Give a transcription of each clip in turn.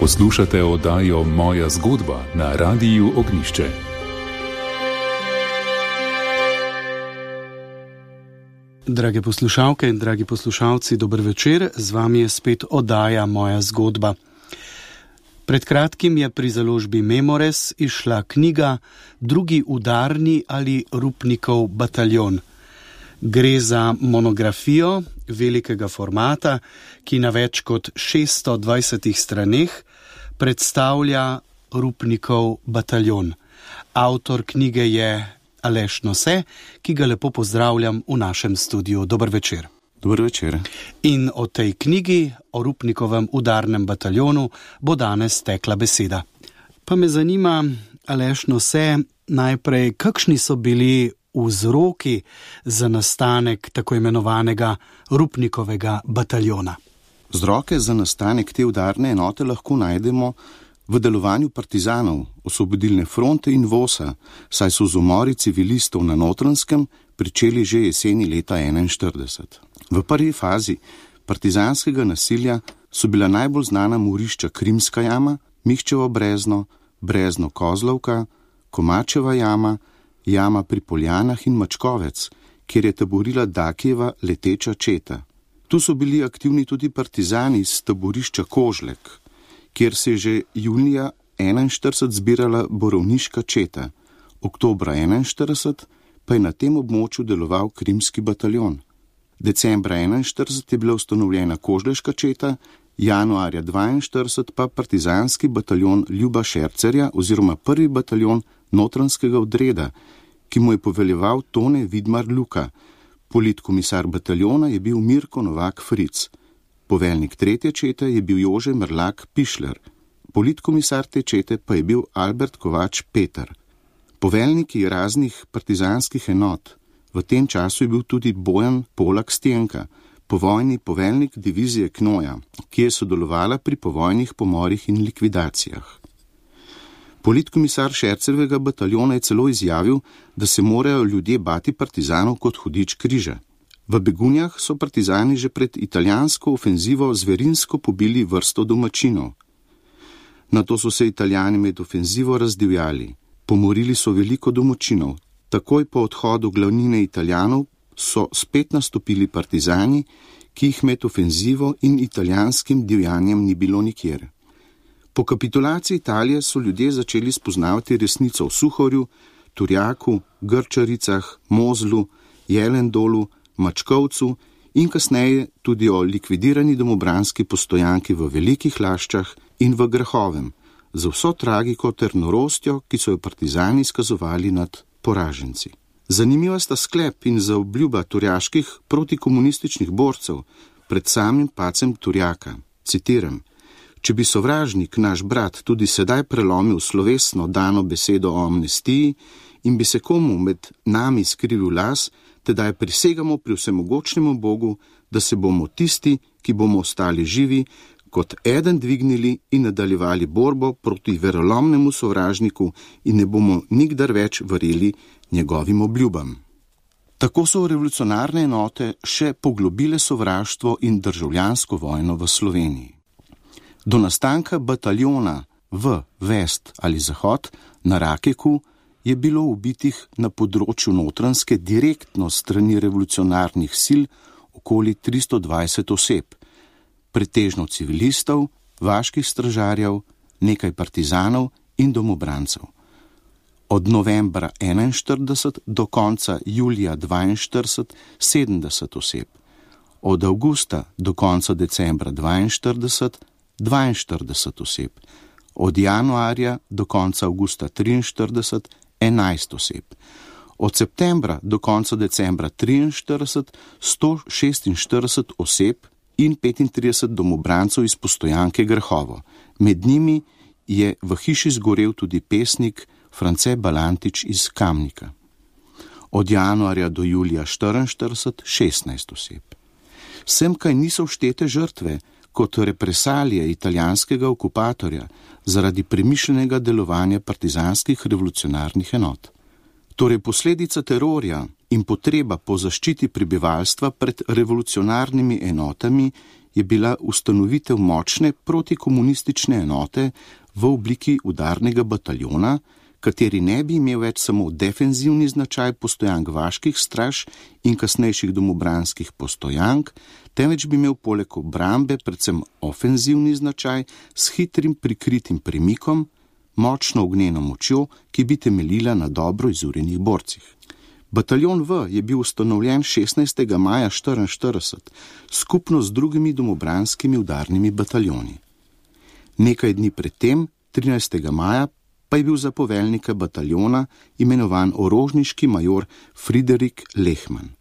Poslušate oddajo Moja zgodba na Radiu Ognišče. Drage poslušalke in dragi poslušalci, dober večer, z vami je spet oddaja Moja zgodba. Pred kratkim je pri založbi Memores išla knjiga Drugi udarni ali Rupnikov bataljon. Gre za monografijo velikega formata, ki na več kot 620 straneh predstavlja Rupnikov bataljon. Avtor knjige je Aleš Nose, ki ga lepo pozdravljam v našem studiu. Dober večer. Dobro večer. In o tej knjigi, o Rupnikovem udarnem bataljonu, bo danes tekla beseda. Pa me zanima, Aleš Nose, najprej, kakšni so bili vzroki za nastanek tako imenovanega Rupnikovega bataljona. Vzroke za nastanek te udarne enote lahko najdemo v delovanju partizanov, osvobodilne fronte in vosa, saj so z umori civilistov na notranskem pričeli že jeseni leta 1941. V prvi fazi partizanskega nasilja so bila najbolj znana morišča Krimska jama, Mihčevo brezno, brezno Kozlovka, Komačeva jama, jama pri Poljanah in Mačkovec, kjer je taborila Dakjeva leteča četa. Tu so bili aktivni tudi partizani iz taborišča Kožlek, kjer se je že junija 1941 zbirala borovniška četa, oktobra 1941 pa je na tem območju deloval krimski bataljon. Decembra 1941 je bila ustanovljena Kožleška četa, januarja 1942 pa partizanski bataljon Ljuba Šercerja oziroma prvi bataljon notranskega odreda, ki mu je poveljeval Tone Vidmar Luka. Politkomisar bataljona je bil Mirko Novak Fric. Poveljnik tretje čete je bil Jože Mrlak Pišler. Politkomisar te čete pa je bil Albert Kovač Peter. Poveljniki raznih partizanskih enot. V tem času je bil tudi Bojan Polak Stenka, povojni poveljnik divizije Knoja, ki je sodelovala pri povojnih pomorih in likvidacijah. Politkomisar Šercevega bataljona je celo izjavil, da se morajo ljudje bati partizanov kot hudič križa. V begunjah so partizani že pred italijansko ofenzivo zverinsko pobili vrsto domačinov. Na to so se italijani med ofenzivo razdivjali, pomorili so veliko domačinov. Takoj po odhodu glavnine italijanov so spet nastopili partizani, ki jih med ofenzivo in italijanskim divjanjem ni bilo nikjer. Po kapitulaciji Italije so ljudje začeli spoznavati resnico o Suhorju, Turjaku, Grčaricah, Mozlu, Jelendolu, Mačkovcu in kasneje tudi o likvidirani domobranski postojanki v velikih laščah in v Grahovem, za vso tragiko ter norostjo, ki so jo partizani skazovali nad poraženci. Zanimiva sta sklep in zaobljuba turjaških protikomunističnih borcev pred samim pacem Turjaka. Citiram: Če bi sovražnik, naš brat, tudi sedaj prelomil slovesno dano besedo o amnestiji in bi se komu med nami skrivil las, tedaj prisegamo pri vsemogočnemu Bogu, da se bomo tisti, ki bomo ostali živi, kot eden dvignili in nadaljevali borbo proti verolomnemu sovražniku in ne bomo nikdar več verjeli njegovim obljubam. Tako so revolucionarne enote še poglobile sovraštvo in državljansko vojno v Sloveniji. Do nastanka bataljona v Vest ali Zahod na Rakeku je bilo ubitih na področju notranske direktno strani revolucionarnih sil okoli 320 oseb, pretežno civilistov, vaških stražarjev, nekaj partizanov in domobrancev. Od novembra 41 do konca julija 42 70 oseb, od avgusta do konca decembra 42 42 oseb, od januarja do konca avgusta 43 11 oseb, od septembra do konca decembra 43 146 oseb in 35 domobrancev iz postojanke Grhovo. Med njimi je v hiši zgorel tudi pesnik France Balantič iz Kamnika. Od januarja do julija 44 16 oseb. Sem kaj niso vštete žrtve, kot represalije italijanskega okupatorja zaradi premišljenega delovanja partizanskih revolucionarnih enot. Torej posledica terorja, in potreba po zaščiti prebivalstva pred revolucionarnimi enotami je bila ustanovitev močne protikomunistične enote v obliki udarnega bataljona, kateri ne bi imel več samo defenzivni značaj postojank vaških straž in kasnejših domobranskih postojank, temveč bi imel poleg obrambe predvsem ofenzivni značaj s hitrim prikritim premikom, močno ognjeno močjo, ki bi temeljila na dobro izurenih borcih. Bataljon V je bil ustanovljen 16. maja 1944 skupno z drugimi domobranskimi udarnimi bataljoni. Nekaj dni predtem, 13. maja, pa je bil za poveljnika bataljona imenovan orožniški major Friderik Lehmann.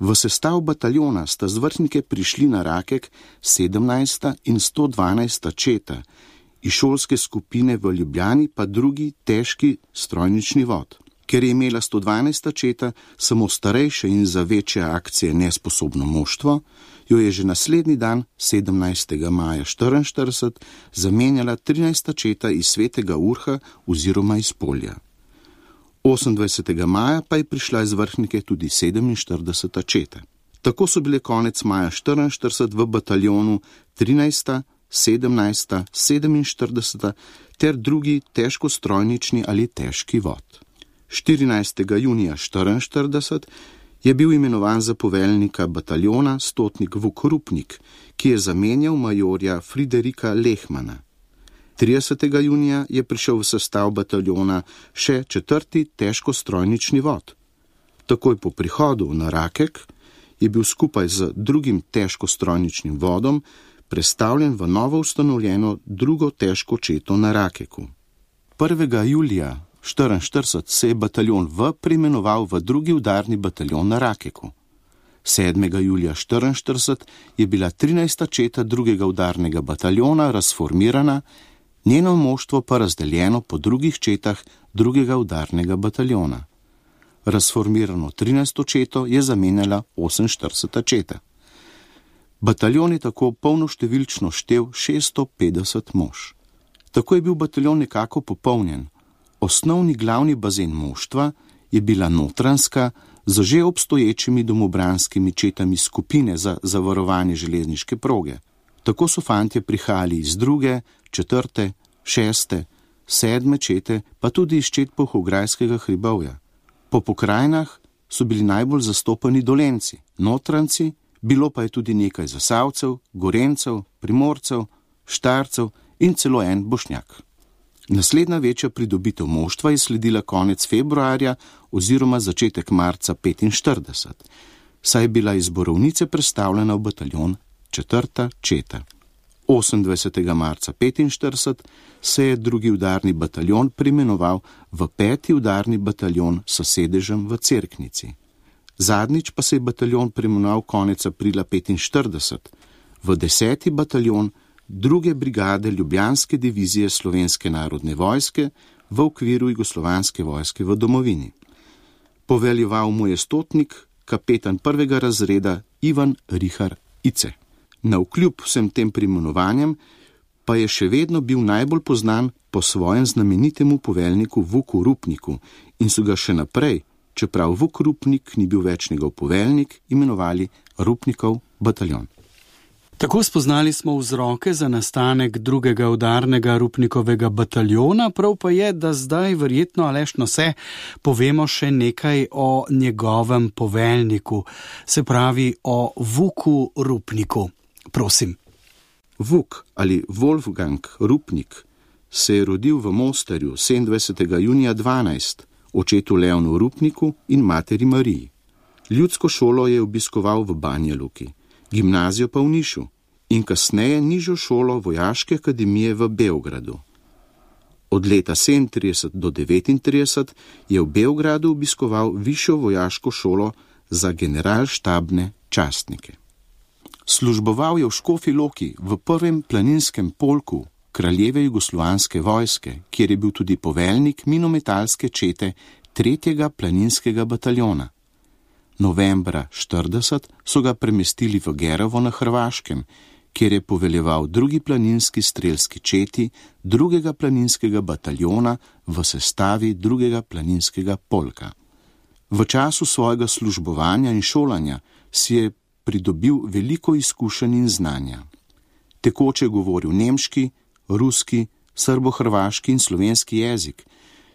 V sestav bataljona sta z vrhnike prišli na Rakek 17. in 112. četa, iz šolske skupine v Ljubljani pa drugi težki strojnični vod. Ker je imela 112. četa samo starejše in za večje akcije nesposobno moštvo, jo je že naslednji dan, 17. maja 1944, zamenjala 13. četa iz svetega Urha oziroma iz Polja. 28. maja pa je prišla iz vrhnike tudi 47. četa. Tako so bile konec maja 1944 v bataljonu 13., 17., 47. ter drugi težkostrojnični ali težki vod. 14. junija 1944 je bil imenovan za poveljnika bataljona stotnik Vukorupnik, ki je zamenjal majorja Friderika Lehmana. 30. junija je prišel v sestav bataljona še četrti težkostrojnični vod. Takoj po prihodu na Rakek je bil skupaj z drugim težkostrojničnim vodom prestavljen v novo ustanovljeno drugo težko četo na Rakeku. 1. julija 1944 se je bataljon V preimenoval v drugi udarni bataljon na Rakeku. 7. julija 1944 je bila 13. četa drugega udarnega bataljona razformirana, njeno moštvo pa razdeljeno po drugih četah drugega udarnega bataljona. Razformirano 13. četo je zamenjala 48. četa. Bataljon je tako polnoštevilčno štev 650 mož. Tako je bil bataljon nekako popolnjen, osnovni glavni bazen moštva je bila notranska z že obstoječimi domobranskimi četami skupine za zavarovanje železniške proge. Tako so fantje prihajali iz druge, četrte, šeste, sedme čete, pa tudi iz čet pohograjskega hribovja. Po pokrajinah so bili najbolj zastopani dolenci, notranci, bilo pa je tudi nekaj zasavcev, gorencev, primorcev, štarcev in celo en bošnjak. Naslednja večja pridobitev moštva je sledila konec februarja oziroma začetek marca 45, saj je bila iz borovnice predstavljena v bataljon četrta četa. 28. marca 45 se je drugi udarni bataljon preimenoval v peti udarni bataljon s sedežem v Cerknici. Zadnjič pa se je bataljon preimenoval konec aprila 45 v deseti bataljon druge brigade Ljubljanske divizije Slovenske narodne vojske v okviru Jugoslovanske vojske v domovini. Poveljeval mu je stotnik, kapetan prvega razreda Ivan Rihar Ice. Na vkljub vsem tem primenovanjem pa je še vedno bil najbolj znan po svojem znamenitemu poveljniku Vuku Rupniku in so ga še naprej, čeprav Vuk Rupnik ni bil več njegov poveljnik, imenovali Rupnikov bataljon. Tako spoznali smo vzroke za nastanek drugega udarnega rupnikovega bataljona, prav pa je, da zdaj verjetno alešno se povemo še nekaj o njegovem poveljniku, se pravi o Vuku Rupniku. Prosim. Vuk ali Wolfgang Rupnik se je rodil v Mostarju 27. junija 12. očetu Leonu Rupniku in materi Mariji. Ljudsko šolo je obiskoval v Banja Luki gimnazijo pa v Nišu in kasneje nižjo šolo Vojaške akademije v Beogradu. Od leta 37 do 39 je v Beogradu obiskoval višjo vojaško šolo za generalštabne častnike. Služboval je v Škofi Loki v prvem planinskem polku kraljeve jugoslovanske vojske, kjer je bil tudi poveljnik minometalske čete tretjega planinskega bataljona. Novembra 40 so ga premestili v Gerovo na Hrvaškem, kjer je poveljeval drugi planinski strelski četi drugega planinskega bataljona v sestavi drugega planinskega polka. V času svojega službovanja in šolanja si je pridobil veliko izkušenj in znanja. Tekoče je govoril nemški, ruski, srbo-hrvaški in slovenski jezik,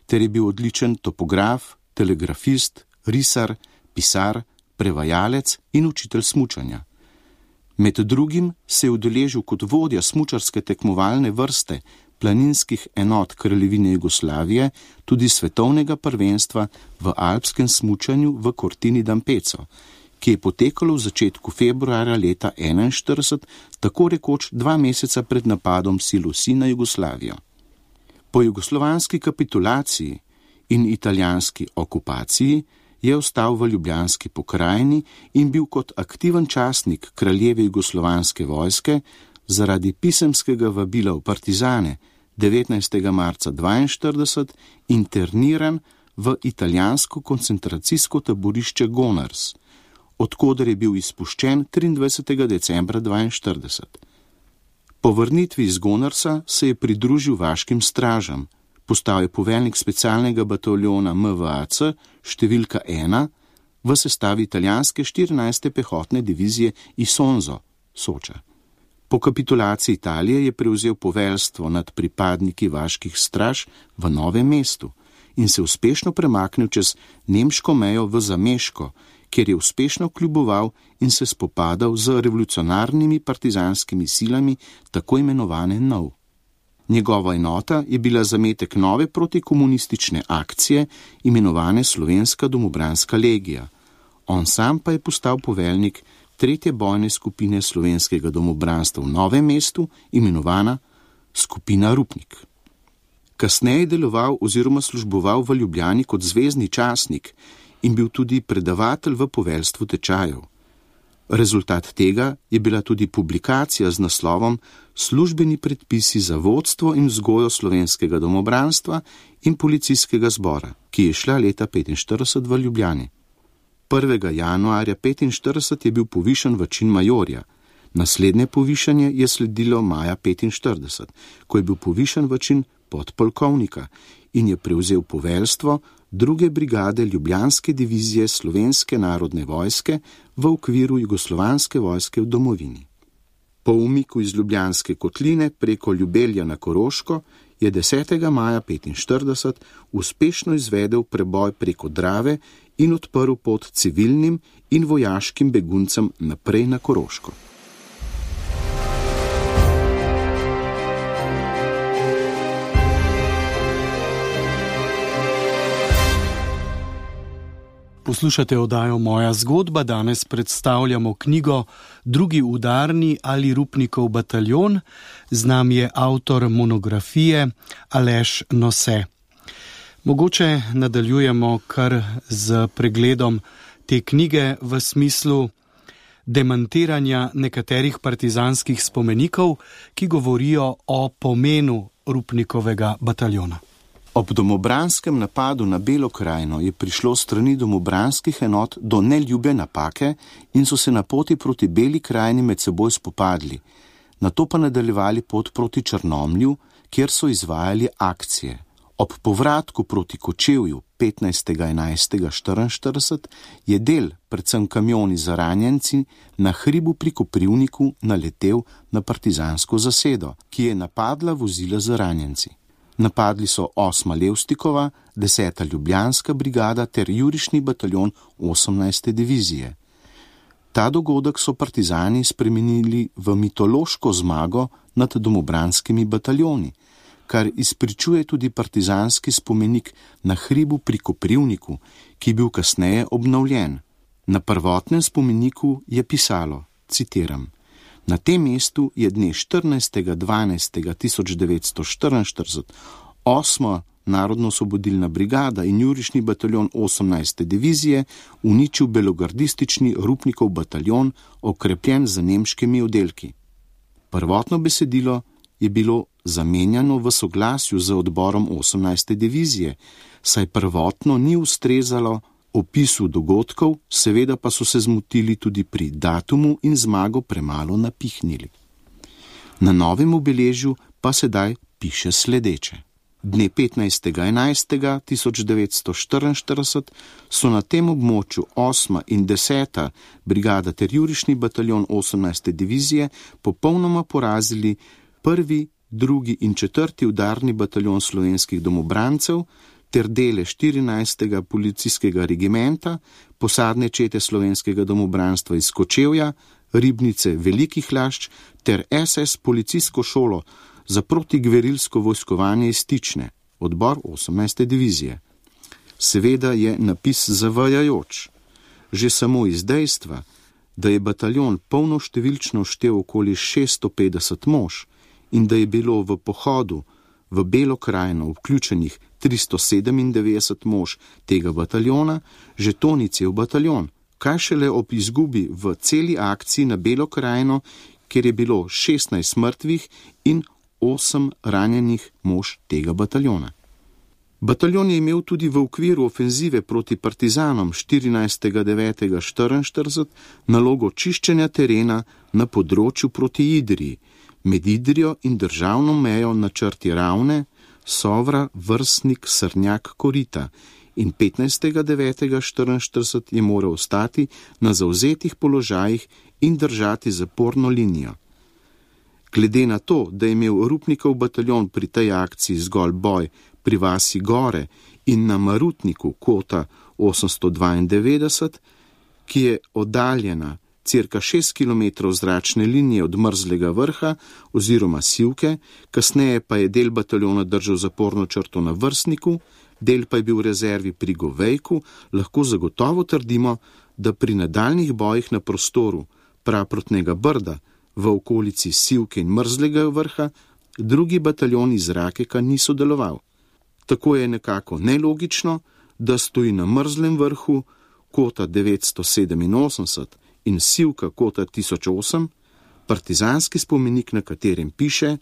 ter je bil odličen topograf, telegrafist, risar, pisar, prevajalec in učitelj smučanja. Med drugim se je udeležil kot vodja smučarske tekmovalne vrste planinskih enot Kraljevine Jugoslavije, tudi svetovnega prvenstva v alpskem smučanju v Cortini d'Ampezzo, ki je potekalo v začetku februarja leta 1941, tako rekoč dva meseca pred napadom silusi na Jugoslavijo. Po jugoslovanski kapitulaciji in italijanski okupaciji je ostal v ljubljanski pokrajini in bil kot aktiven častnik kraljeve jugoslovanske vojske zaradi pisemskega vabila v partizane 19. marca 1942 interniran v italijansko koncentracijsko taborišče Gonars, odkuder je bil izpuščen 23. decembra 1942. Po vrnitvi iz Gonarsa se je pridružil vaškim stražam, postal je poveljnik specialnega bataljona MVAC številka 1 v sestavi italijanske 14. pehotne divizije Isonzo, Soča. Po kapitulaciji Italije je prevzel poveljstvo nad pripadniki vaških straž v novem mestu in se uspešno premaknil čez nemško mejo v Zameško, kjer je uspešno kljuboval in se spopadal z revolucionarnimi partizanskimi silami, tako imenovane NOV. Njegova enota je bila zametek nove protikomunistične akcije, imenovane Slovenska domobranska legija. On sam pa je postal poveljnik tretje bojne skupine slovenskega domobranstva v novem mestu, imenovana skupina Rupnik. Kasneje je deloval oziroma služboval v Ljubljani kot zvezdni časnik in bil tudi predavatelj v poveljstvu tečajev. Rezultat tega je bila tudi publikacija z naslovom Službeni predpisi za vodstvo in vzgojo slovenskega domobranstva in policijskega zbora, ki je šla leta 1945 v Ljubljani. 1. januarja 1945 je bil povišen v čin majorja, naslednje povišanje je sledilo maja 1945, ko je bil povišen v čin podpolkovnika in je prevzel poveljstvo druge brigade Ljubljanske divizije Slovenske narodne vojske v okviru Jugoslovanske vojske v domovini. Po umiku iz Ljubljanske kotline preko Ljubelja na Koroško je 10. maja 1945 uspešno izvedel preboj preko Drave in odprl pot civilnim in vojaškim beguncem naprej na Koroško. Poslušate oddajo Moja zgodba, danes predstavljamo knjigo Drugi udarni ali Rupnikov bataljon, z nami je avtor monografije Aleš Nose. Mogoče nadaljujemo kar z pregledom te knjige v smislu demantiranja nekaterih partizanskih spomenikov, ki govorijo o pomenu Rupnikovega bataljona. Ob domobranskem napadu na Belo krajino je prišlo strani domobranskih enot do neljube napake in so se na poti proti Beli krajini med seboj spopadli, na to pa nadaljevali pot proti Črnomlju, kjer so izvajali akcije. Ob povratku proti Kočevju 15.11.44 je del, predvsem kamioni za ranjenci, na hribu pri Koprivniku naletel na partizansko zasedo, ki je napadla vozila za ranjenci. Napadli so 8. Levstikova, 10. Ljubljanska brigada ter jurišni bataljon 18. divizije. Ta dogodek so partizani spremenili v mitološko zmago nad domobranskimi bataljoni, kar izpričuje tudi partizanski spomenik na hribu pri Koprivniku, ki je bil kasneje obnovljen. Na prvotnem spomeniku je pisalo: citiram. Na tem mestu je dne 14.12.1944 osma Narodno-osvobodilna brigada in jurišni bataljon 18. divizije uničil belogardistični Rupnikov bataljon, okrepljen z nemškimi oddelki. Prvotno besedilo je bilo zamenjano v soglasju z odborom 18. divizije, saj prvotno ni ustrezalo opisu dogodkov, seveda pa so se zmotili tudi pri datumu in zmago premalo napihnili. Na novem obeležju pa sedaj piše sledeče. Dne 15.11.1944 so na tem območju 8. in 10. brigada ter jurišni bataljon 18. divizije popolnoma porazili prvi, drugi in četrti udarni bataljon slovenskih domobrancev ter dele 14. policijskega regimenta, posadne čete slovenskega domobranstva iz Kočevja, ribnice Velikih Lašč ter SS policijsko šolo za protigverilsko vojskovanje iz Tične, odbor 18. divizije. Seveda je napis zavajajoč, že samo iz dejstva, da je bataljon polnoštevilčno štev okoli 650 mož in da je bilo v pohodu v Belo krajino vključenih 397 mož tega bataljona, že tonic je v bataljon, kaj šele ob izgubi v celi akciji na Belo krajino, kjer je bilo 16 mrtvih in 8 ranjenih mož tega bataljona. Bataljon je imel tudi v okviru ofenzive proti partizanom 14.9.44 nalogo čiščenja terena na področju proti Idriji, med Idrijo in državno mejo na črti ravne, Sovra, vrstnik, srnjak, korita in 15.9.44 je moral ostati na zauzetih položajih in držati zaporno linijo. Glede na to, da je imel Rupnikov bataljon pri tej akciji zgolj boj pri vasi Gore in na Marutniku kota 892, ki je oddaljena cirka 6 km zračne linije od mrzlega vrha oziroma Sivke, kasneje pa je del bataljona držal zaporno črto na vrstniku, del pa je bil v rezervi pri Govejku, lahko zagotovo trdimo, da pri nadaljnih bojih na prostoru praprotnega brda v okolici Sivke in mrzlega vrha drugi bataljon iz Rakeka ni sodeloval. Tako je nekako nelogično, da stoji na mrzlem vrhu kota 987 in Sivka kota 1008, partizanski spomenik, na katerem piše: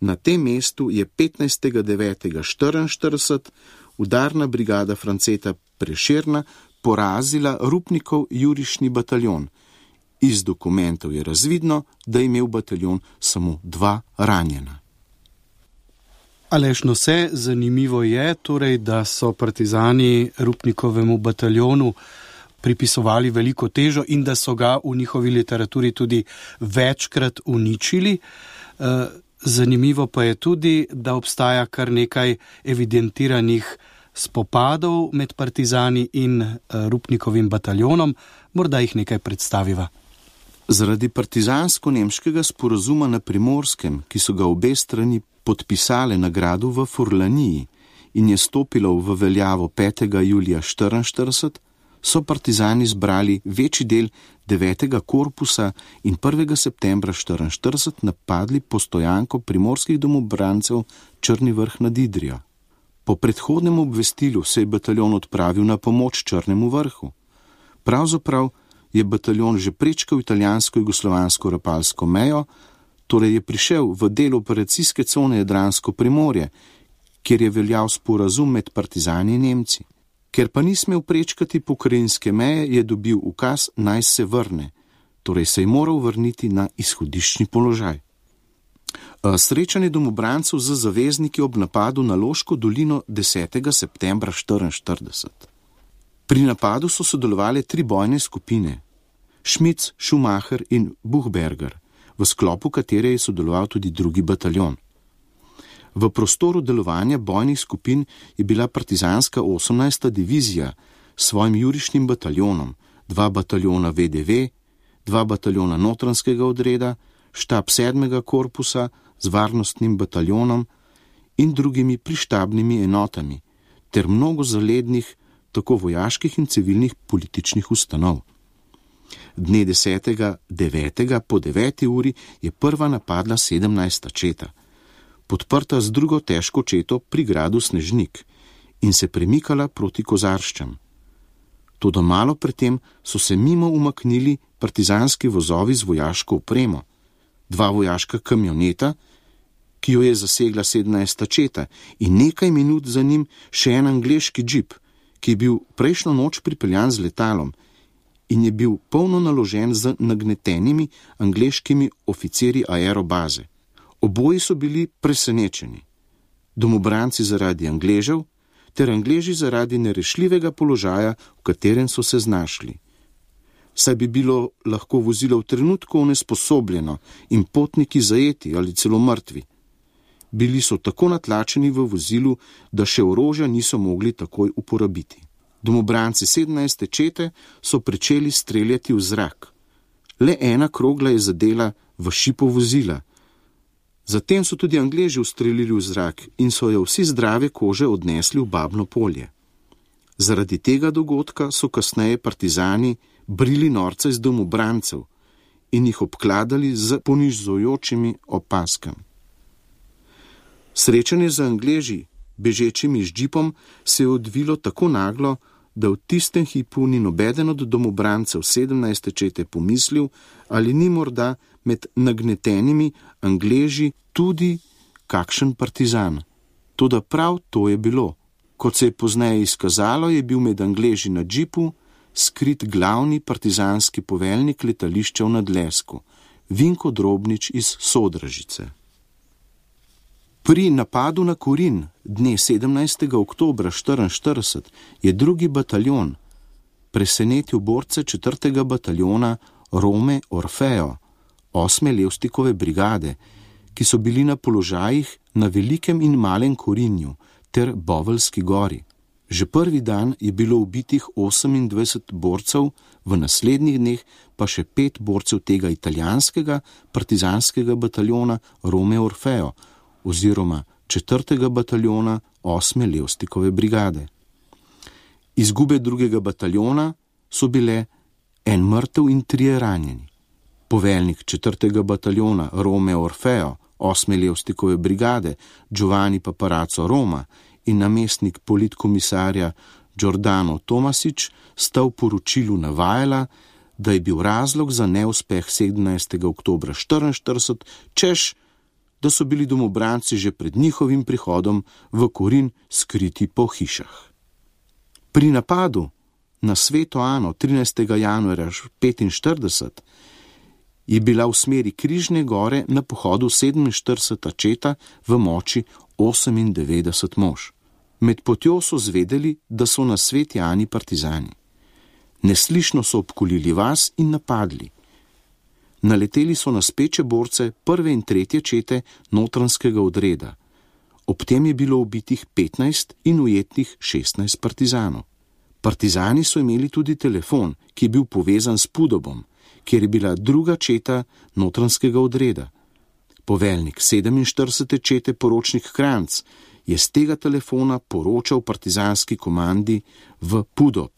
Na tem mestu je 15.9.44 udarna brigada Franceta Preširna porazila Rupnikov jurišni bataljon. Iz dokumentov je razvidno, da je imel bataljon samo dva ranjena. Alešno se, zanimivo je torej, da so partizani Rupnikovemu bataljonu pripisovali veliko težo in da so ga v njihovi literaturi tudi večkrat uničili. Eh, zanimivo pa je tudi, da obstaja kar nekaj evidentiranih spopadov med partizani in eh, Rupnikovim bataljonom, morda jih nekaj predstaviva. Zaradi partizansko-nemškega sporozuma na primorskem, ki so ga obe strani podpisale na gradu v Furlaniji in je stopilo v veljavo 5. julija 1944, so partizani zbrali večji del 9. korpusa in 1. septembra 1944 napadli postojanko primorskih domobrancev Črni vrh nad Idrijo. Po predhodnem obvestilu se je bataljon odpravil na pomoč Črnemu vrhu. Pravzaprav je bataljon že prečkal italijansko-jugoslovansko rapalsko mejo, torej je prišel v del operacijske cone Jadransko primorje, kjer je veljal sporazum med partizani in Nemci. Ker pa ni smel prečkati pokrajinske meje, je dobil ukaz naj se vrne, torej se je moral vrniti na izhodiščni položaj. Srečanje domobrancev z zavezniki ob napadu na Loško dolino 10. septembra 1944. Pri napadu so sodelovali tri bojne skupine: Šmic, Schumacher in Buchberger, v sklopu katere je sodeloval tudi drugi bataljon. V prostoru delovanja bojnih skupin je bila partizanska 18. divizija s svojim jurišnim bataljonom, dva bataljona VDV, dva bataljona notranskega odreda, štab 7. korpusa z varnostnim bataljonom in drugimi prištabnimi enotami, ter mnogo zalednih, tako vojaških in civilnih političnih ustanov. Dne 10. 9. po 9. uri je prva napadla 17. četa podprta z drugo težko četo pri gradu Snežnik in se premikala proti kozarščam. Toda malo predtem so se mimo umaknili partizanski vozovi z vojaško opremo, dva vojaška kamioneta, ki jo je zasegla 17. četa, in nekaj minut za njim še en angliški džip, ki je bil prejšnjo noč pripeljan z letalom in je bil polno naložen z nagnetenimi angliškimi oficiri aerobaze. Oboji so bili presenečeni. domobranci zaradi Angležev ter Angleži zaradi nerešljivega položaja, v katerem so se znašli. Saj bi bilo lahko vozilo v trenutku onesposobljeno in potniki zajeti ali celo mrtvi. Bili so tako natlačeni v vozilu, da še orožja niso mogli takoj uporabiti. Domobranci 17. čete so začeli streljati v zrak. Le ena krogla je zadela v šipo vozila. Zatem so tudi Angleži ustrelili v zrak in so jo vsi zdrave kože odnesli v babno polje. Zaradi tega dogodka so kasneje partizani brili norce iz domobrancev in jih obkladali z ponižujočimi opaskami. Srečanje z Angleži, bežečimi z džipom, se je odvilo tako naglo, da v tistem hipu ni nobeden od domobrancev 17. čete pomislil, ali ni morda med nagnetenimi Angleži tudi kakšen partizan. Tudi prav to je bilo. Kot se je pozneje izkazalo, je bil med Angleži na džipu skrit glavni partizanski poveljnik letališča v Nadlesku, Vinko Drobnič iz Sodražice. Pri napadu na Kurin dne 17. oktober 1944 je drugi bataljon presenetil borce 4. bataljona Rome Orfeo, 8. Levstikove brigade, ki so bili na položajih na Velikem in Malem Korinju ter Bovelski gori. Že prvi dan je bilo ubitih 28 borcev, v naslednjih dneh pa še pet borcev tega italijanskega partizanskega bataljona Rome Orfeo oziroma 4. bataljona 8. Levstikove brigade. Izgube drugega bataljona so bile en mrtev in trije ranjeni. Poveljnik 4. bataljona Rome Orfeo 8. Levstikove brigade Giovanni Paparazzo Roma in namestnik politkomisarja Giordano Tomasič sta v poročilu navajala, da je bil razlog za neuspeh 17. oktober 1944, češ, da so bili domobranci že pred njihovim prihodom v Korin skriti po hišah. Pri napadu na sveto Ano 13. januarja 1945 je bila v smeri Križne gore na pohodu 47. četa v moči 98 mož. Med potjo so zvedeli, da so na sveti Ani partizani. Neslišno so obkolili vas in napadli. Naleteli so na speče borce prve in tretje čete notranskega odreda. Ob tem je bilo ubitih 15 in ujetih 16 partizanov. Partizani so imeli tudi telefon, ki je bil povezan s Pudobom, kjer je bila druga četa notranskega odreda. Poveljnik 47. čete poročnik Kranc je z tega telefona poročal partizanski komandi v Pudob.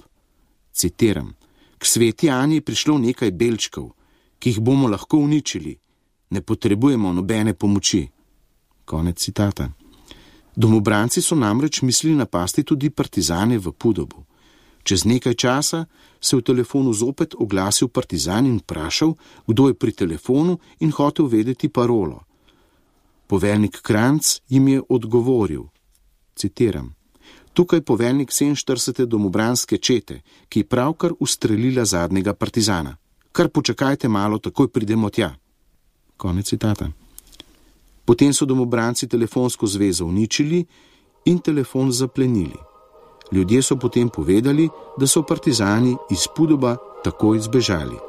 Citiram: K sveti Ani je prišlo nekaj belčkov, ki jih bomo lahko uničili, ne potrebujemo nobene pomoči. Konec citata. Domobranci so namreč mislili napasti tudi partizane v Pudobu. Čez nekaj časa se je v telefonu zopet oglasil partizan in vprašal, kdo je pri telefonu in hotel vedeti parolo. Poveljnik Kranc jim je odgovoril: Citiram: Tukaj je poveljnik 47. domobranske čete, ki je pravkar ustrelila zadnjega partizana kar počakajte malo, takoj pridemo tja. Konec citata. Potem so domobranci telefonsko zvezo uničili in telefon zaplenili. Ljudje so potem povedali, da so partizani iz Pudoba takoj zbežali.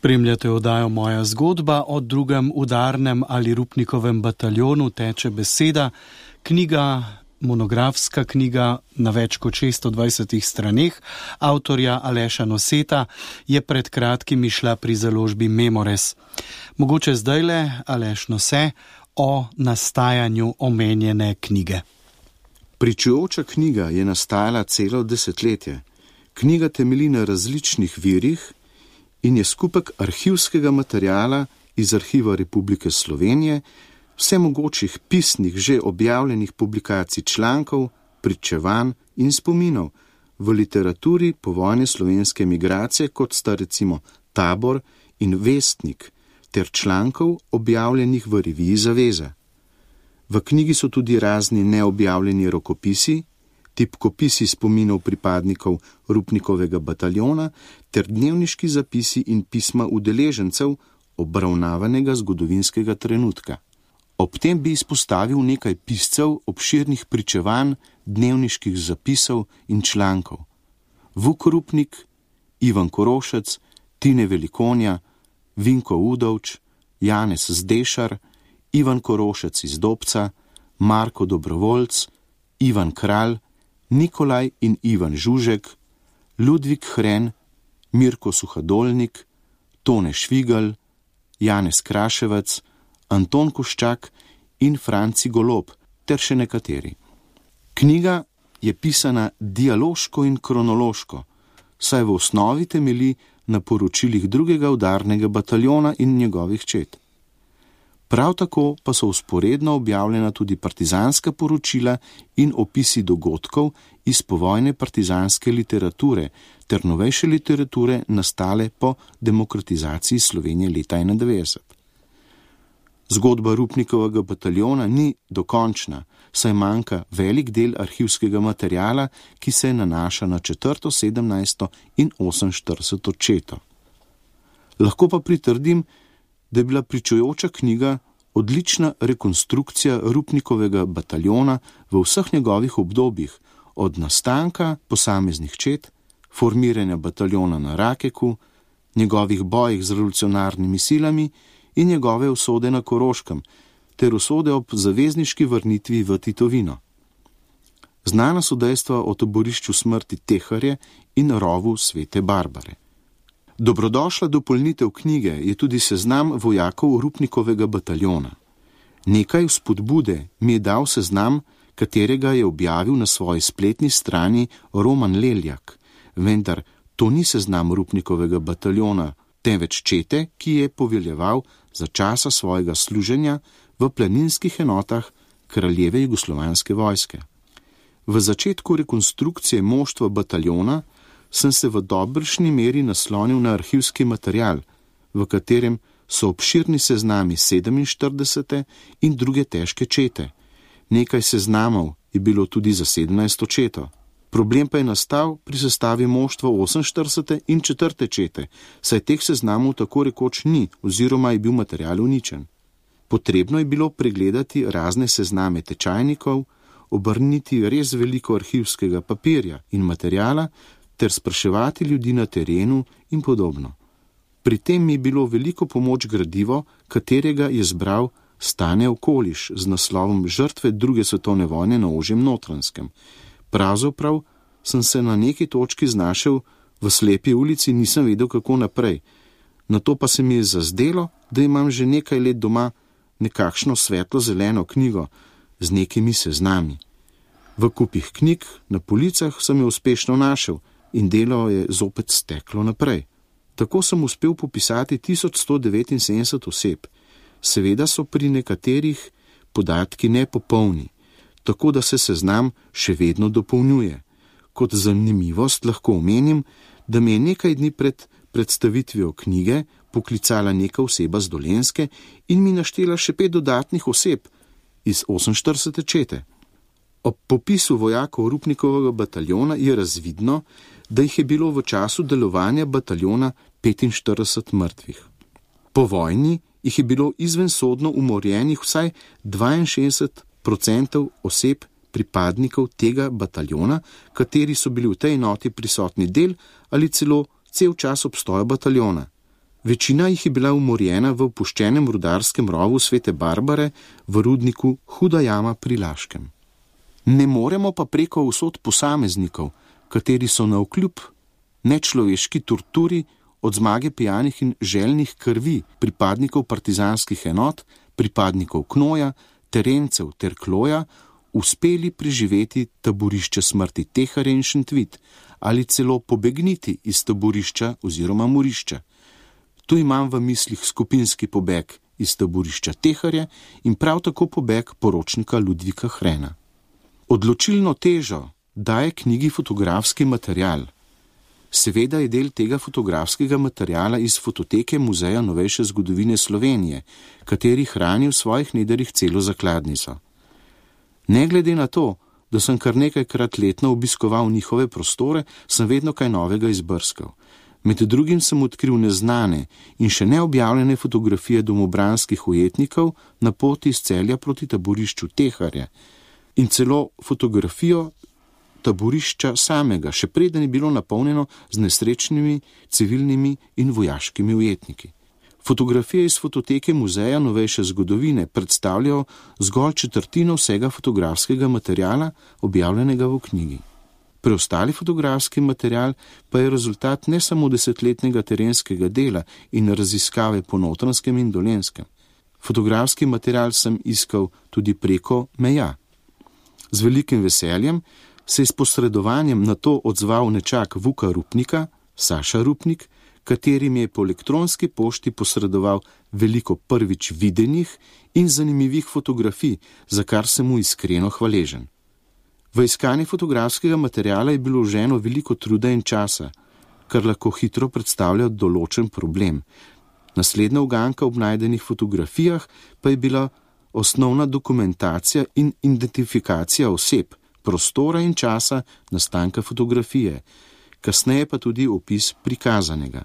Spremljate oddajo Moja zgodba o drugem udarnem ali rupnikovem bataljonu teče beseda, knjiga, monografska knjiga na več kot 620 straneh, avtorja Aleša Noseta je pred kratkim išla pri založbi Memores. Mogoče zdaj le Aleš Nose o nastajanju omenjene knjige. Pričujoča knjiga je nastajala celo desetletje. Knjiga temelji na različnih virih in je skupek arhivskega materijala iz Arhiva Republike Slovenije, vse mogočih pisnih že objavljenih publikacij člankov, pričevanj in spominov v literaturi povojne slovenske migracije, kot sta recimo Tabor in Vestnik, ter člankov objavljenih v reviji Zaveza. V knjigi so tudi razni neobjavljeni rokopisi, tipkopisi spominov pripadnikov Rupnikovega bataljona ter dnevniški zapisi in pisma udeležencev obravnavanega zgodovinskega trenutka. Ob tem bi izpostavil nekaj piscev obširnih pričevanj, dnevniških zapisov in člankov: Vuk Rupnik, Ivan Korošec, Tine Velikonja, Vinko Udovč, Janez Zdešar, Ivan Korošec iz Dobca, Marko Dobrovoljc, Ivan Kralj, Nikolaj in Ivan Žužek, Ludvik Hren, Mirko Suhadolnik, Tone Švigal, Janez Kraševec, Anton Koščak in Franci Golob ter še nekateri. Knjiga je pisana dialoško in kronološko, saj v osnovi temeli na poročilih drugega udarnega bataljona in njegovih čet. Prav tako pa so usporedno objavljena tudi partizanska poročila in opisi dogodkov iz povojne partizanske literature ter novejše literature nastale po demokratizaciji Slovenije leta 1991. Zgodba Rupnikovega bataljona ni dokončna, saj manjka velik del arhivskega materijala, ki se nanaša na 4., 17. in 48. četo. Lahko pa pritrdim, da je bila pričujoča knjiga odlična rekonstrukcija Rupnikovega bataljona v vseh njegovih obdobjih, od nastanka posameznih čet, formiranja bataljona na Rakeku, njegovih bojih z revolucionarnimi silami in njegove usode na Koroškem, ter usode ob zavezniški vrnitvi v Titovino. Znana so dejstva o taborišču smrti Teharje in rovu svete Barbare. Dobrodošla dopolnitev knjige je tudi seznam vojakov Rupnikovega bataljona. Nekaj vzpodbude mi je dal seznam, katerega je objavil na svoji spletni strani Roman Leljak, vendar to ni seznam Rupnikovega bataljona, temveč čete, ki je poveljeval za časa svojega služenja v planinskih enotah kraljeve jugoslovanske vojske. V začetku rekonstrukcije moštva bataljona sem se v dobršni meri naslonil na arhivski material, v katerem so obširni seznami 47. in druge težke čete. Nekaj seznamov je bilo tudi za 17. četo. Problem pa je nastal pri sestavi moštva 48. in 4. čete, saj teh seznamov tako rekoč ni oziroma je bil material uničen. Potrebno je bilo pregledati razne sezname tečajnikov, obrniti res veliko arhivskega papirja in materijala, ter spraševati ljudi na terenu in podobno. Pri tem mi je bilo veliko pomoč gradivo, katerega je zbral Stane okoliš z naslovom Žrtve druge svetovne vojne na ožjem notranskem. Pravzaprav sem se na neki točki znašel v slepi ulici, nisem vedel, kako naprej. Na to pa se mi je zazdelo, da imam že nekaj let doma nekakšno svetlo-zeleno knjigo z nekimi seznami. V kupih knjig na policah sem jo uspešno našel in delo je zopet steklo naprej. Tako sem uspel popisati 1179 oseb. Seveda so pri nekaterih podatki nepopolni, tako da se seznam še vedno dopolnjuje. Kot zanimivost lahko omenim, da me je nekaj dni pred predstavitvijo knjige poklicala neka oseba z Dolenske in mi naštela še pet dodatnih oseb iz 48. čete. Ob popisu vojakov Rupnikovega bataljona je razvidno, da jih je bilo v času delovanja bataljona 45 mrtvih. Po vojni jih je bilo izvensodno umorjenih vsaj 62% oseb pripadnikov tega bataljona, kateri so bili v tej enoti prisotni del ali celo cel čas obstoja bataljona. Večina jih je bila umorjena v opuščenem rudarskem rovu svete Barbare v rudniku Huda jama pri Laškem. Ne moremo pa preko usod posameznikov, kateri so na vkljub nečloveški torturi od zmage pijanih in željnih krvi pripadnikov partizanskih enot, pripadnikov Knoja, terencev ter Kloja, uspeli preživeti taborišče smrti Tehare in Šentvit ali celo pobegniti iz taborišča oziroma morišča. Tu imam v mislih skupinski pobeg iz taborišča Teharje in prav tako pobeg poročnika Ludvika Hrena. Odločilno težo daje knjigi fotografski material. Seveda je del tega fotografskega materijala iz fototeke Muzeja novejše zgodovine Slovenije, kateri hrani v svojih nederih celo zakladnico. Ne glede na to, da sem kar nekajkrat letno obiskoval njihove prostore, sem vedno kaj novega izbrskal. Med drugim sem odkril neznane in še neobjavljene fotografije domobranskih ujetnikov na poti iz celja proti taborišču Teharja in celo fotografijo taborišča samega, še preden je bilo napolnjeno z nesrečnimi civilnimi in vojaškimi ujetniki. Fotografije iz fototeke Muzeja novejše zgodovine predstavljajo zgolj četrtino vsega fotografskega materijala, objavljenega v knjigi. Preostali fotografski material pa je rezultat ne samo desetletnega terenskega dela in raziskave po notranskem in dolenskem. Fotografski material sem iskal tudi preko meja. Z velikim veseljem se je s posredovanjem na to odzval nečak Vuka Rupnika, Saša Rupnik, katerim je po elektronski pošti posredoval veliko prvič videnih in zanimivih fotografij, za kar sem mu iskreno hvaležen. V iskanje fotografskega materijala je bilo vženo veliko truda in časa, kar lahko hitro predstavlja določen problem. Naslednja uganka ob najdenih fotografijah pa je bila osnovna dokumentacija in identifikacija oseb, prostora in časa nastanka fotografije, kasneje pa tudi opis prikazanega.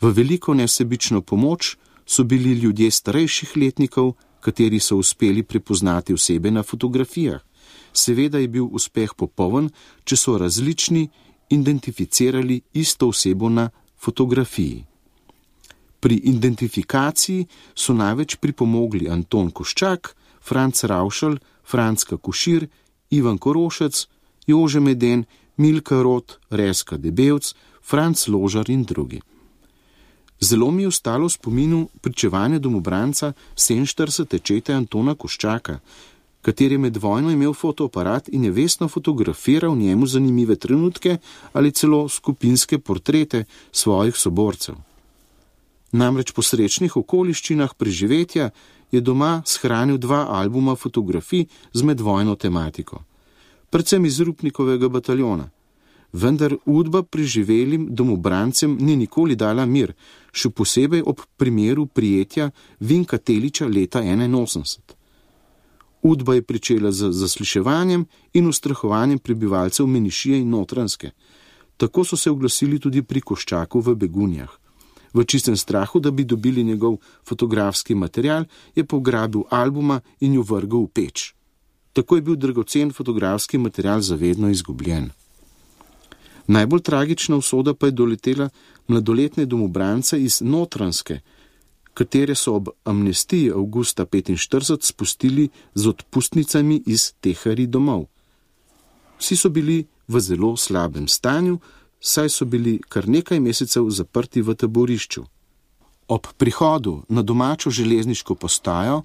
V veliko nesebično pomoč so bili ljudje starejših letnikov, kateri so uspeli prepoznati osebe na fotografijah. Seveda je bil uspeh popoln, če so različni identificirali isto osebo na fotografiji. Pri identifikaciji so največ pripomogli Anton Koščak, Franc Raušel, Franska Košir Ivan Korošec, Jože Meden, Milka Rot, Reska Debevc, Franc Ložar in drugi. Zelo mi je ostalo v spominu pričevanje domobranca 47. čete Antona Koščaka, kateri je med vojno imel fotoaparat in je vestno fotografiral njemu zanimive trenutke ali celo skupinske portrete svojih soborcev. Namreč po srečnih okoliščinah preživetja je doma shranil dva albuma fotografij z medvojno tematiko, predvsem iz Rupnikovega bataljona. Vendar udba preživelim domobrancem ni nikoli dala mir, še posebej ob primeru prijetja Vinka Teliča leta 1981. Udba je pričela z zasliševanjem in ustrahovanjem prebivalcev Menišije in Notranske. Tako so se oglasili tudi pri Koščaku v Begunjah v čistem strahu, da bi dobili njegov fotografski material, je pograbil albuma in jo vrgel v peč. Tako je bil dragocen fotografski material zavedno izgubljen. Najbolj tragična usoda pa je doletela mladoletne domobrance iz Notranske, katere so ob amnestiji avgusta 1945 spustili z odpustnicami iz tehari domov. Vsi so bili v zelo slabem stanju, saj so bili kar nekaj mesecev zaprti v taborišču. Ob prihodu na domačo železniško postajo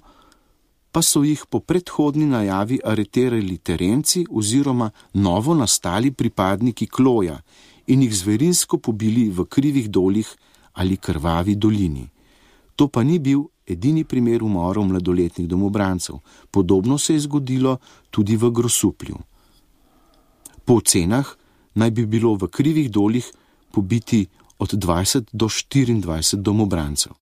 pa so jih po predhodni najavi areterali terenci oziroma novo nastali pripadniki kloja in jih zverinsko pobili v krivih dolih ali krvavi dolini. To pa ni bil edini primer umorov mladoletnih domobrancev, podobno se je zgodilo tudi v Grosuplju. Po ocenah naj bi bilo v krivih dolih pobiti od 20 do 24 domobrancev.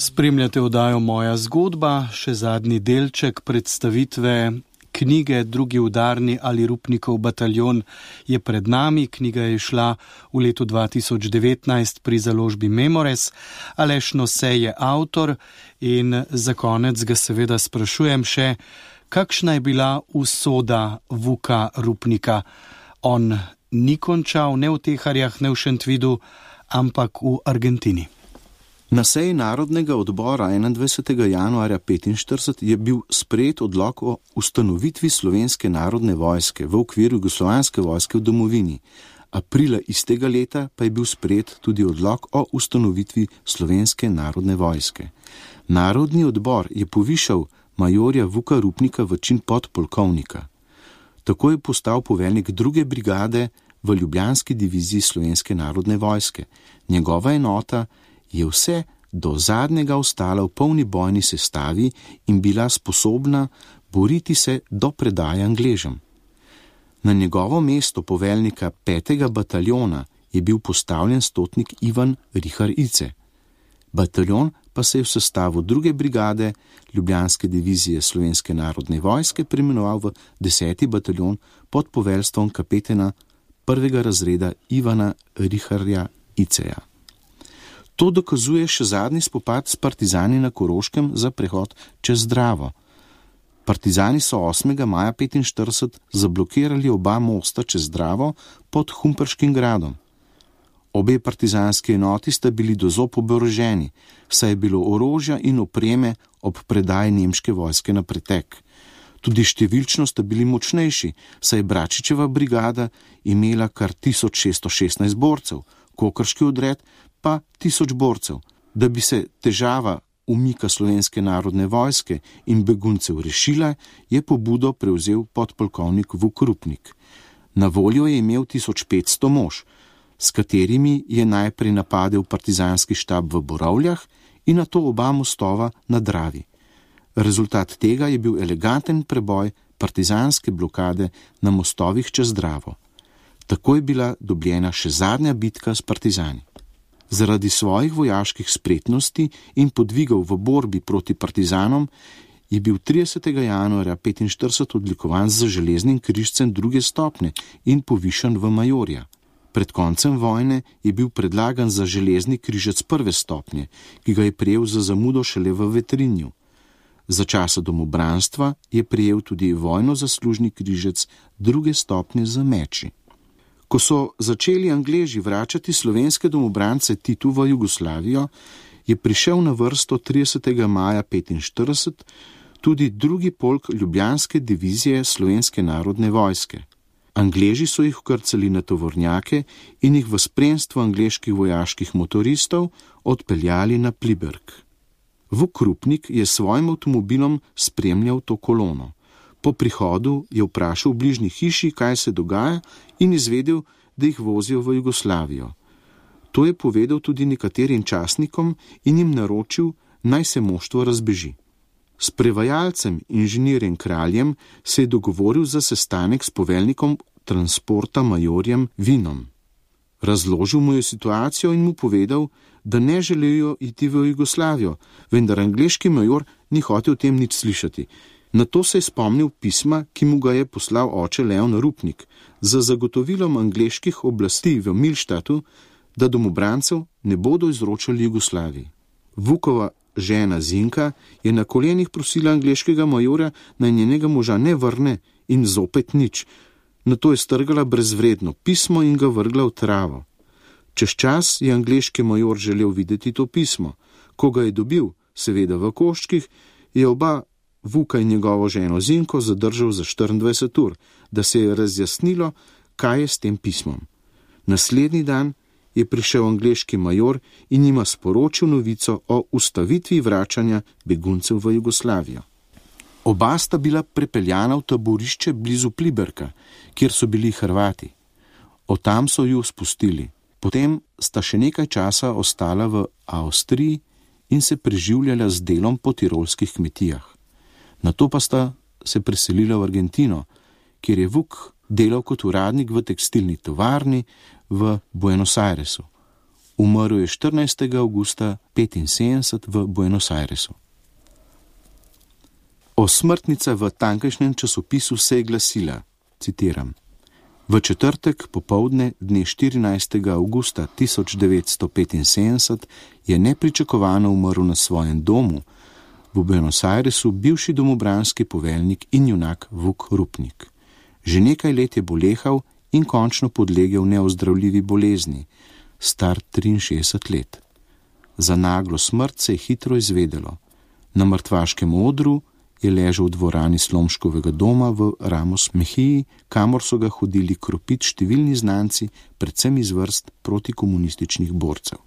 Spremljate oddajo Moja zgodba, še zadnji delček predstavitve knjige Drugi udarni ali Rupnikov bataljon je pred nami. Knjiga je šla v letu 2019 pri založbi Memores. Aleš Nose je avtor in za konec ga seveda sprašujem še, kakšna je bila usoda Vuka Rupnika. On ni končal ne v Teharjah, ne v Šentvidu, ampak v Argentini. Na seji Narodnega odbora 21. januarja 1945 je bil sprejet odlog o ustanovitvi Slovenske narodne vojske v okviru Jugoslovanske vojske v domovini. Aprila istega leta pa je bil sprejet tudi odlog o ustanovitvi Slovenske narodne vojske. Narodni odbor je povišal majorja Vuka Rupnika v čin podpolkovnika. Tako je postal poveljnik druge brigade v Ljubljanski diviziji Slovenske narodne vojske. Njegova enota je vse do zadnjega ostala v polni bojni sestavi in bila sposobna boriti se do predaje Angležem. Na njegovo mesto poveljnika petega bataljona je bil postavljen stotnik Ivan Richard Ice. Bataljon pa se je v sestavu druge brigade Ljubljanske divizije Slovenske narodne vojske preimenoval v deseti bataljon pod poveljstvom kapetena prvega razreda Ivana Richarja Iceja. To dokazuje še zadnji spopad s partizani na Koroškem za prehod čez Dravo. Partizani so 8. maja 1945 zablokirali oba mosta čez Dravo pod Humprškim gradom. Obe partizanski enoti sta bili do zob oboroženi, saj je bilo orožja in opreme ob predaji nemške vojske na pretek. Tudi številčno sta bili močnejši, saj je Bračičeva brigada imela kar 1616 borcev, kokrški odred pa tisoč borcev, da bi se težava umika slovenske narodne vojske in beguncev rešila, je pobudo prevzel podpolkovnik Vukrupnik. Na voljo je imel 1500 mož, s katerimi je najprej napadel partizanski štab v Borovljah in na to oba mostova na Dravi. Rezultat tega je bil eleganten preboj partizanske blokade na mostovih čez Dravo. Tako je bila dobljena še zadnja bitka s partizani. Zaradi svojih vojaških spretnosti in podvigov v borbi proti partizanom je bil 30. januarja 1945 odlikovan z železnim križcem druge stopne in povišen v majorja. Pred koncem vojne je bil predlagan za železni križec prve stopnje, ki ga je prejel za zamudo šele v vetrinju. Za časa domobranstva je prejel tudi vojno zaslužni križec druge stopnje za meči. Ko so začeli Angleži vračati slovenske domobrance Titu v Jugoslavijo, je prišel na vrsto 30. maja 1945 tudi drugi polk Ljubljanske divizije Slovenske narodne vojske. Angleži so jih ukrcali na tovornjake in jih v spremstvu angliških vojaških motoristov odpeljali na Pliberg. Vukrupnik je s svojim avtomobilom spremljal to kolono. Po prihodu je vprašal v bližnji hiši, kaj se dogaja, in izvedel, da jih vozijo v Jugoslavijo. To je povedal tudi nekaterim časnikom in jim naročil, naj se moštvo razbeži. S prevajalcem inženirjem kraljem se je dogovoril za sestanek s poveljnikom transporta majorjem Vinom. Razložil mu je situacijo in mu povedal, da ne želijo iti v Jugoslavijo, vendar angliški major ni hotel o tem nič slišati Na to se je spomnil pisma, ki mu ga je poslal oče Leon Rupnik, za zagotovilom angliških oblasti v Milštatu, da domobrancev ne bodo izročali Jugoslaviji. Vukova žena Zinka je na kolenih prosila angliškega majora, naj njenega moža ne vrne in zopet nič. Na to je strgala brezvredno pismo in ga vrgla v travo. Čez čas je angliški major želel videti to pismo. Ko ga je dobil, seveda v koščkih, je oba Vuka in njegovo ženo Zinko zadržal za 24 ur, da se je razjasnilo, kaj je s tem pismom. Naslednji dan je prišel angliški major in jima sporočil novico o ustavitvi vračanja beguncev v Jugoslavijo. Oba sta bila prepeljana v taborišče blizu Pliberka, kjer so bili Hrvati. Od tam so ju spustili. Potem sta še nekaj časa ostala v Avstriji in se preživljala z delom po tirolskih kmetijah. Na to pa sta se preselila v Argentino, kjer je Vuk delal kot uradnik v tekstilni tovarni v Buenos Airesu. Umrl je 14. augusta 1975 v Buenos Airesu. Osmrtnica v tankajšnjem časopisu se je glasila: citiram. V četrtek popovdne dne 14. augusta 1975 je nepričakovano umrl na svojem domu v Buenos Airesu bivši domobranski poveljnik in junak Vuk Rupnik. Že nekaj let je bolehal in končno podlegel neozdravljivi bolezni, star 63 let. Za naglo smrt se je hitro izvedelo. Na mrtvaškem odru je ležal v dvorani Slomškovega doma v Ramos Mehiji, kamor so ga hodili kropit številni znanci, predvsem iz vrst protikomunističnih borcev.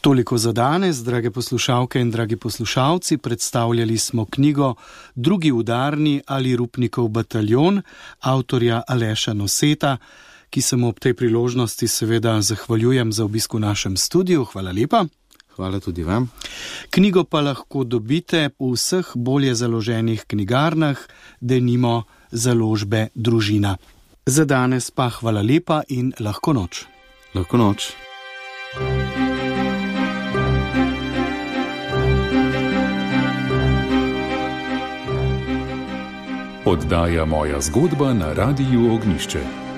Toliko za danes, drage poslušalke in dragi poslušalci, predstavljali smo knjigo Drugi udarni ali Rupnikov bataljon avtorja Aleša Noseta, ki se mu ob tej priložnosti seveda zahvaljujem za obisk v našem studiu. Hvala lepa. Hvala tudi vam. Knjigo pa lahko dobite v vseh bolje založenih knjigarnah, da nimo založbe družina. Za danes pa hvala lepa in lahko noč. Lahko noč. Oddaja moja zgodba na Radiu Ognišče.